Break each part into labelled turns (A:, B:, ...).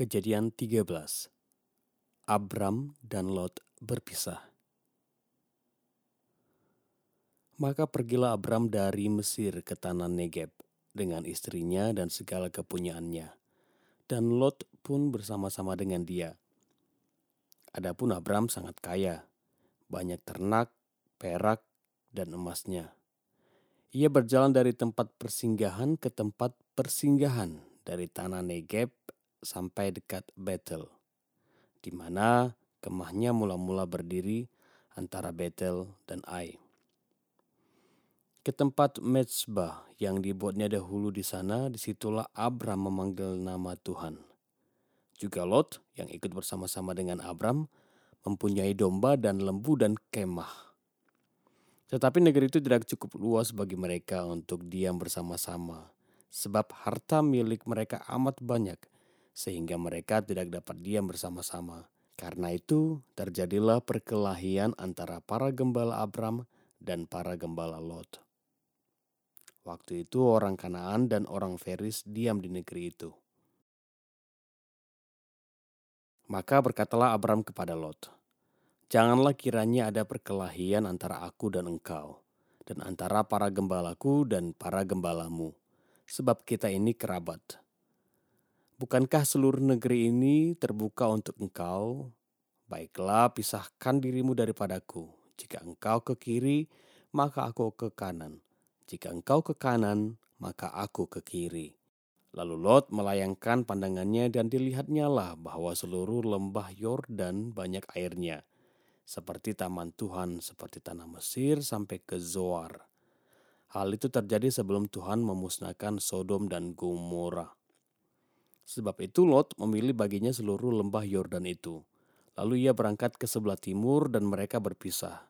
A: Kejadian 13 Abram dan Lot berpisah. Maka pergilah Abram dari Mesir ke tanah Negeb dengan istrinya dan segala kepunyaannya. Dan Lot pun bersama-sama dengan dia. Adapun Abram sangat kaya, banyak ternak, perak, dan emasnya. Ia berjalan dari tempat persinggahan ke tempat persinggahan dari tanah Negeb sampai dekat Betel, di mana kemahnya mula-mula berdiri antara Betel dan Ai. Ke tempat Mezbah yang dibuatnya dahulu di sana, di situlah Abram memanggil nama Tuhan. Juga Lot yang ikut bersama-sama dengan Abram mempunyai domba dan lembu dan kemah. Tetapi negeri itu tidak cukup luas bagi mereka untuk diam bersama-sama, sebab harta milik mereka amat banyak sehingga mereka tidak dapat diam bersama-sama. Karena itu, terjadilah perkelahian antara para gembala Abram dan para gembala Lot. Waktu itu orang Kanaan dan orang Feris diam di negeri itu. Maka berkatalah Abram kepada Lot, Janganlah kiranya ada perkelahian antara aku dan engkau, dan antara para gembalaku dan para gembalamu, sebab kita ini kerabat. Bukankah seluruh negeri ini terbuka untuk engkau? Baiklah, pisahkan dirimu daripadaku. Jika engkau ke kiri, maka aku ke kanan. Jika engkau ke kanan, maka aku ke kiri. Lalu Lot melayangkan pandangannya dan dilihatnya lah bahwa seluruh lembah Yordan banyak airnya. Seperti taman Tuhan, seperti tanah Mesir sampai ke Zoar. Hal itu terjadi sebelum Tuhan memusnahkan Sodom dan Gomora. Sebab itu Lot memilih baginya seluruh lembah Yordan itu. Lalu ia berangkat ke sebelah timur dan mereka berpisah.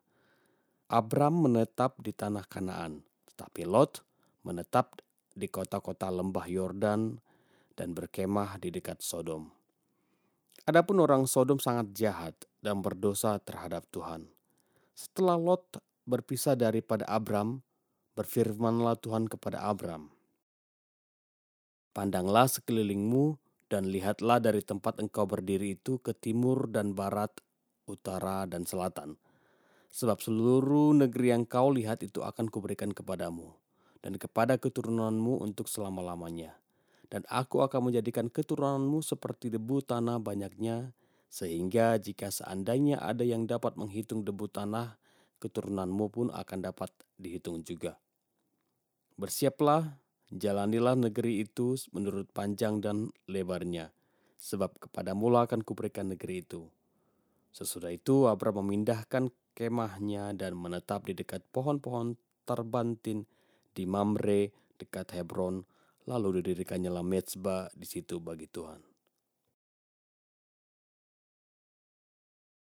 A: Abram menetap di tanah Kanaan, tetapi Lot menetap di kota-kota lembah Yordan dan berkemah di dekat Sodom. Adapun orang Sodom sangat jahat dan berdosa terhadap Tuhan. Setelah Lot berpisah daripada Abram, berfirmanlah Tuhan kepada Abram, Pandanglah sekelilingmu dan lihatlah dari tempat engkau berdiri itu ke timur dan barat, utara dan selatan. Sebab seluruh negeri yang kau lihat itu akan kuberikan kepadamu dan kepada keturunanmu untuk selama-lamanya. Dan aku akan menjadikan keturunanmu seperti debu tanah banyaknya, sehingga jika seandainya ada yang dapat menghitung debu tanah, keturunanmu pun akan dapat dihitung juga. Bersiaplah Jalanilah negeri itu menurut panjang dan lebarnya, sebab kepada akan kuberikan negeri itu. Sesudah itu Abram memindahkan kemahnya dan menetap di dekat pohon-pohon terbantin di Mamre dekat Hebron, lalu didirikannya Mezbah di situ bagi Tuhan.